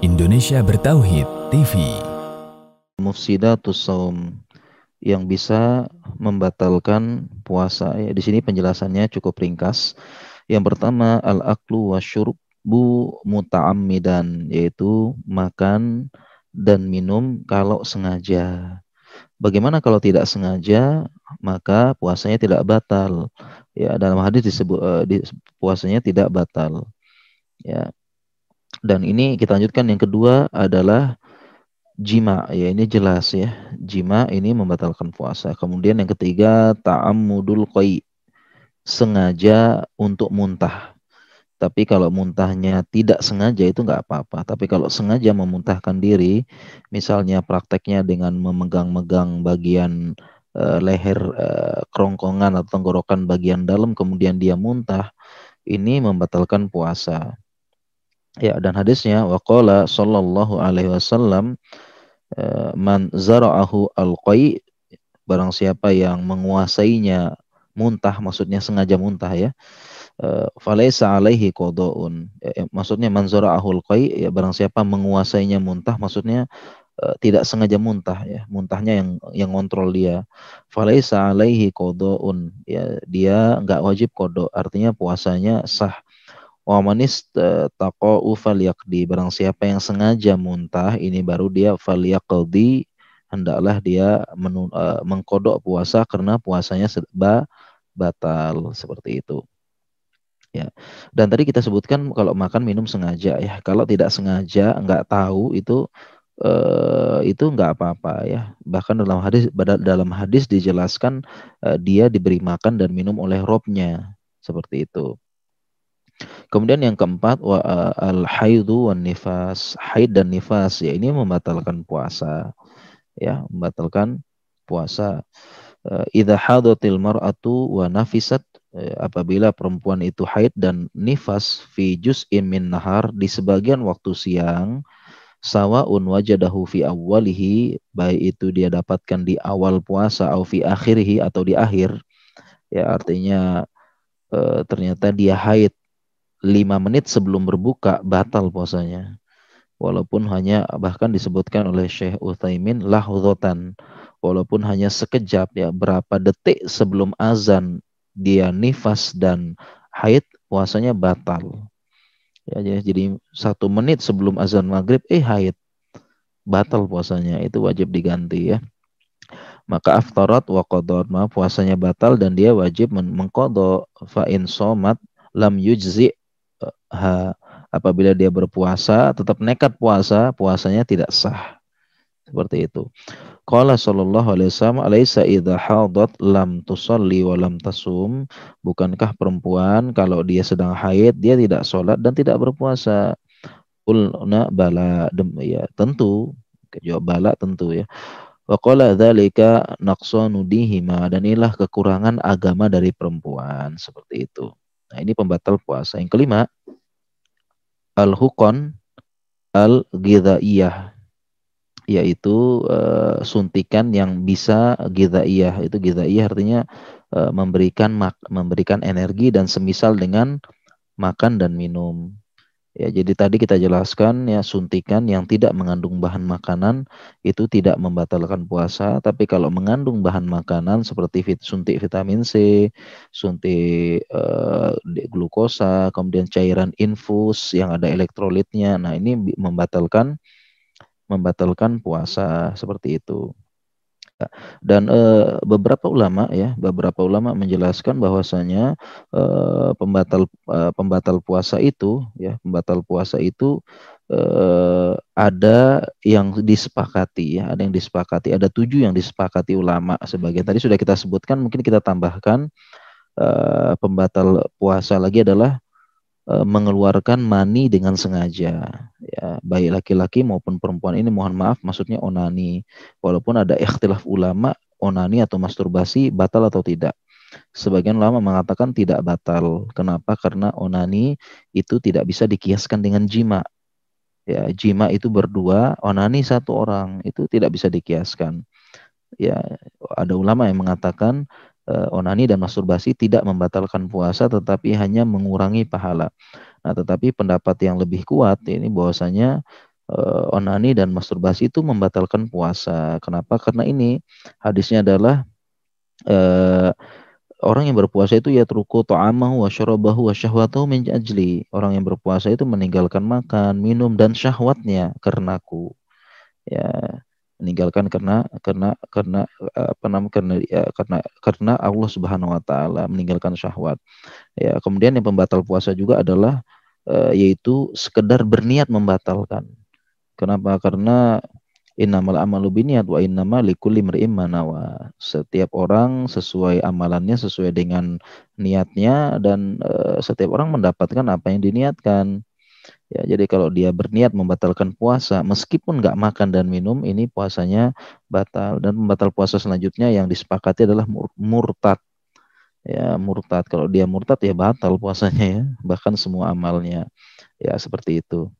Indonesia Bertauhid TV. Mufsidatus saum yang bisa membatalkan puasa. Ya, di sini penjelasannya cukup ringkas. Yang pertama al-aklu wasyurbu muta'ammidan yaitu makan dan minum kalau sengaja. Bagaimana kalau tidak sengaja maka puasanya tidak batal. Ya, dalam hadis disebut uh, di, puasanya tidak batal. Ya. Dan ini kita lanjutkan. Yang kedua adalah jima. Ya ini jelas ya. Jima ini membatalkan puasa. Kemudian yang ketiga ta'ammudul qai. Sengaja untuk muntah. Tapi kalau muntahnya tidak sengaja itu nggak apa-apa. Tapi kalau sengaja memuntahkan diri misalnya prakteknya dengan memegang-megang bagian uh, leher uh, kerongkongan atau tenggorokan bagian dalam kemudian dia muntah ini membatalkan puasa ya dan hadisnya waqala sallallahu alaihi wasallam Eh, man zara'ahu alqai barang siapa yang menguasainya muntah maksudnya sengaja muntah ya eh, falaisa alaihi qadaun. Ya, maksudnya man zara'ahu alqai ya barang siapa menguasainya muntah maksudnya tidak sengaja muntah ya muntahnya yang yang kontrol dia. Falaisa alaihi qadaun. Ya dia enggak wajib kodo artinya puasanya sah Wa manis taqa'u falyaqdi. Barang siapa yang sengaja muntah, ini baru dia falyaqdi hendaklah dia menu, uh, mengkodok puasa karena puasanya ba batal seperti itu. Ya. Dan tadi kita sebutkan kalau makan minum sengaja ya. Kalau tidak sengaja nggak tahu itu uh, itu nggak apa-apa ya. Bahkan dalam hadis dalam hadis dijelaskan uh, dia diberi makan dan minum oleh robnya seperti itu. Kemudian yang keempat wa al haidu wan nifas. Haid dan nifas ya ini membatalkan puasa. Ya, membatalkan puasa. Idza hadatil mar'atu wa nafisat apabila perempuan itu haid dan nifas fi juz'in min nahar di sebagian waktu siang sawaun wajadahu fi awwalihi baik itu dia dapatkan di awal puasa atau fi akhirihi atau di akhir ya artinya e, ternyata dia haid lima menit sebelum berbuka batal puasanya. Walaupun hanya bahkan disebutkan oleh Syekh Uthaymin lahudhotan. Walaupun hanya sekejap ya berapa detik sebelum azan dia nifas dan haid puasanya batal. Ya, jadi satu menit sebelum azan maghrib eh haid batal puasanya itu wajib diganti ya. Maka aftarat wa qadar puasanya batal dan dia wajib mengkodok fa in somat lam yujzi ha, apabila dia berpuasa tetap nekat puasa, puasanya tidak sah. Seperti itu. Qala sallallahu alaihi wasallam alaysa idza hadat lam tusalli wa lam tasum. Bukankah perempuan kalau dia sedang haid dia tidak sholat dan tidak berpuasa? Qulna bala. Dem, ya tentu. Jawab bala tentu ya. Wa qala dzalika naqsanu dihima dan inilah kekurangan agama dari perempuan. Seperti itu. Nah ini pembatal puasa. Yang kelima al-hukon al-ghidaiyah yaitu uh, suntikan yang bisa ghidaiyah. Itu ghidaiyah artinya uh, memberikan mak memberikan energi dan semisal dengan makan dan minum Ya, jadi tadi kita jelaskan ya suntikan yang tidak mengandung bahan makanan itu tidak membatalkan puasa, tapi kalau mengandung bahan makanan seperti vit, suntik vitamin C, suntik uh, glukosa, kemudian cairan infus yang ada elektrolitnya, nah ini membatalkan membatalkan puasa seperti itu. Dan uh, beberapa ulama ya, beberapa ulama menjelaskan bahwasanya uh, pembatal uh, pembatal puasa itu ya, pembatal puasa itu uh, ada yang disepakati ya, ada yang disepakati, ada tujuh yang disepakati ulama sebagian. Tadi sudah kita sebutkan, mungkin kita tambahkan uh, pembatal puasa lagi adalah E, mengeluarkan mani dengan sengaja. Ya baik laki-laki maupun perempuan ini mohon maaf maksudnya onani. Walaupun ada ikhtilaf ulama onani atau masturbasi batal atau tidak. Sebagian ulama mengatakan tidak batal. Kenapa? Karena onani itu tidak bisa dikiaskan dengan jima. Ya jima itu berdua onani satu orang. Itu tidak bisa dikiaskan. Ya ada ulama yang mengatakan onani dan masturbasi tidak membatalkan puasa tetapi hanya mengurangi pahala. Nah, tetapi pendapat yang lebih kuat ini bahwasanya uh, onani dan masturbasi itu membatalkan puasa. Kenapa? Karena ini hadisnya adalah uh, orang yang berpuasa itu ya truku ta'amahu wa syarabahu wa syahwatahu min ajli. Orang yang berpuasa itu meninggalkan makan, minum dan syahwatnya karenaku. Ya, meninggalkan karena karena karena apa namanya karena ya, karena karena Allah Subhanahu wa taala meninggalkan syahwat. Ya, kemudian yang pembatal puasa juga adalah uh, yaitu sekedar berniat membatalkan. Kenapa? Karena innamal amalu biniat wa innama likulli imri'in manawa. Setiap orang sesuai amalannya sesuai dengan niatnya dan uh, setiap orang mendapatkan apa yang diniatkan. Ya, jadi kalau dia berniat membatalkan puasa, meskipun nggak makan dan minum, ini puasanya batal. Dan pembatal puasa selanjutnya yang disepakati adalah mur murtad. Ya, murtad. Kalau dia murtad ya batal puasanya ya, bahkan semua amalnya. Ya, seperti itu.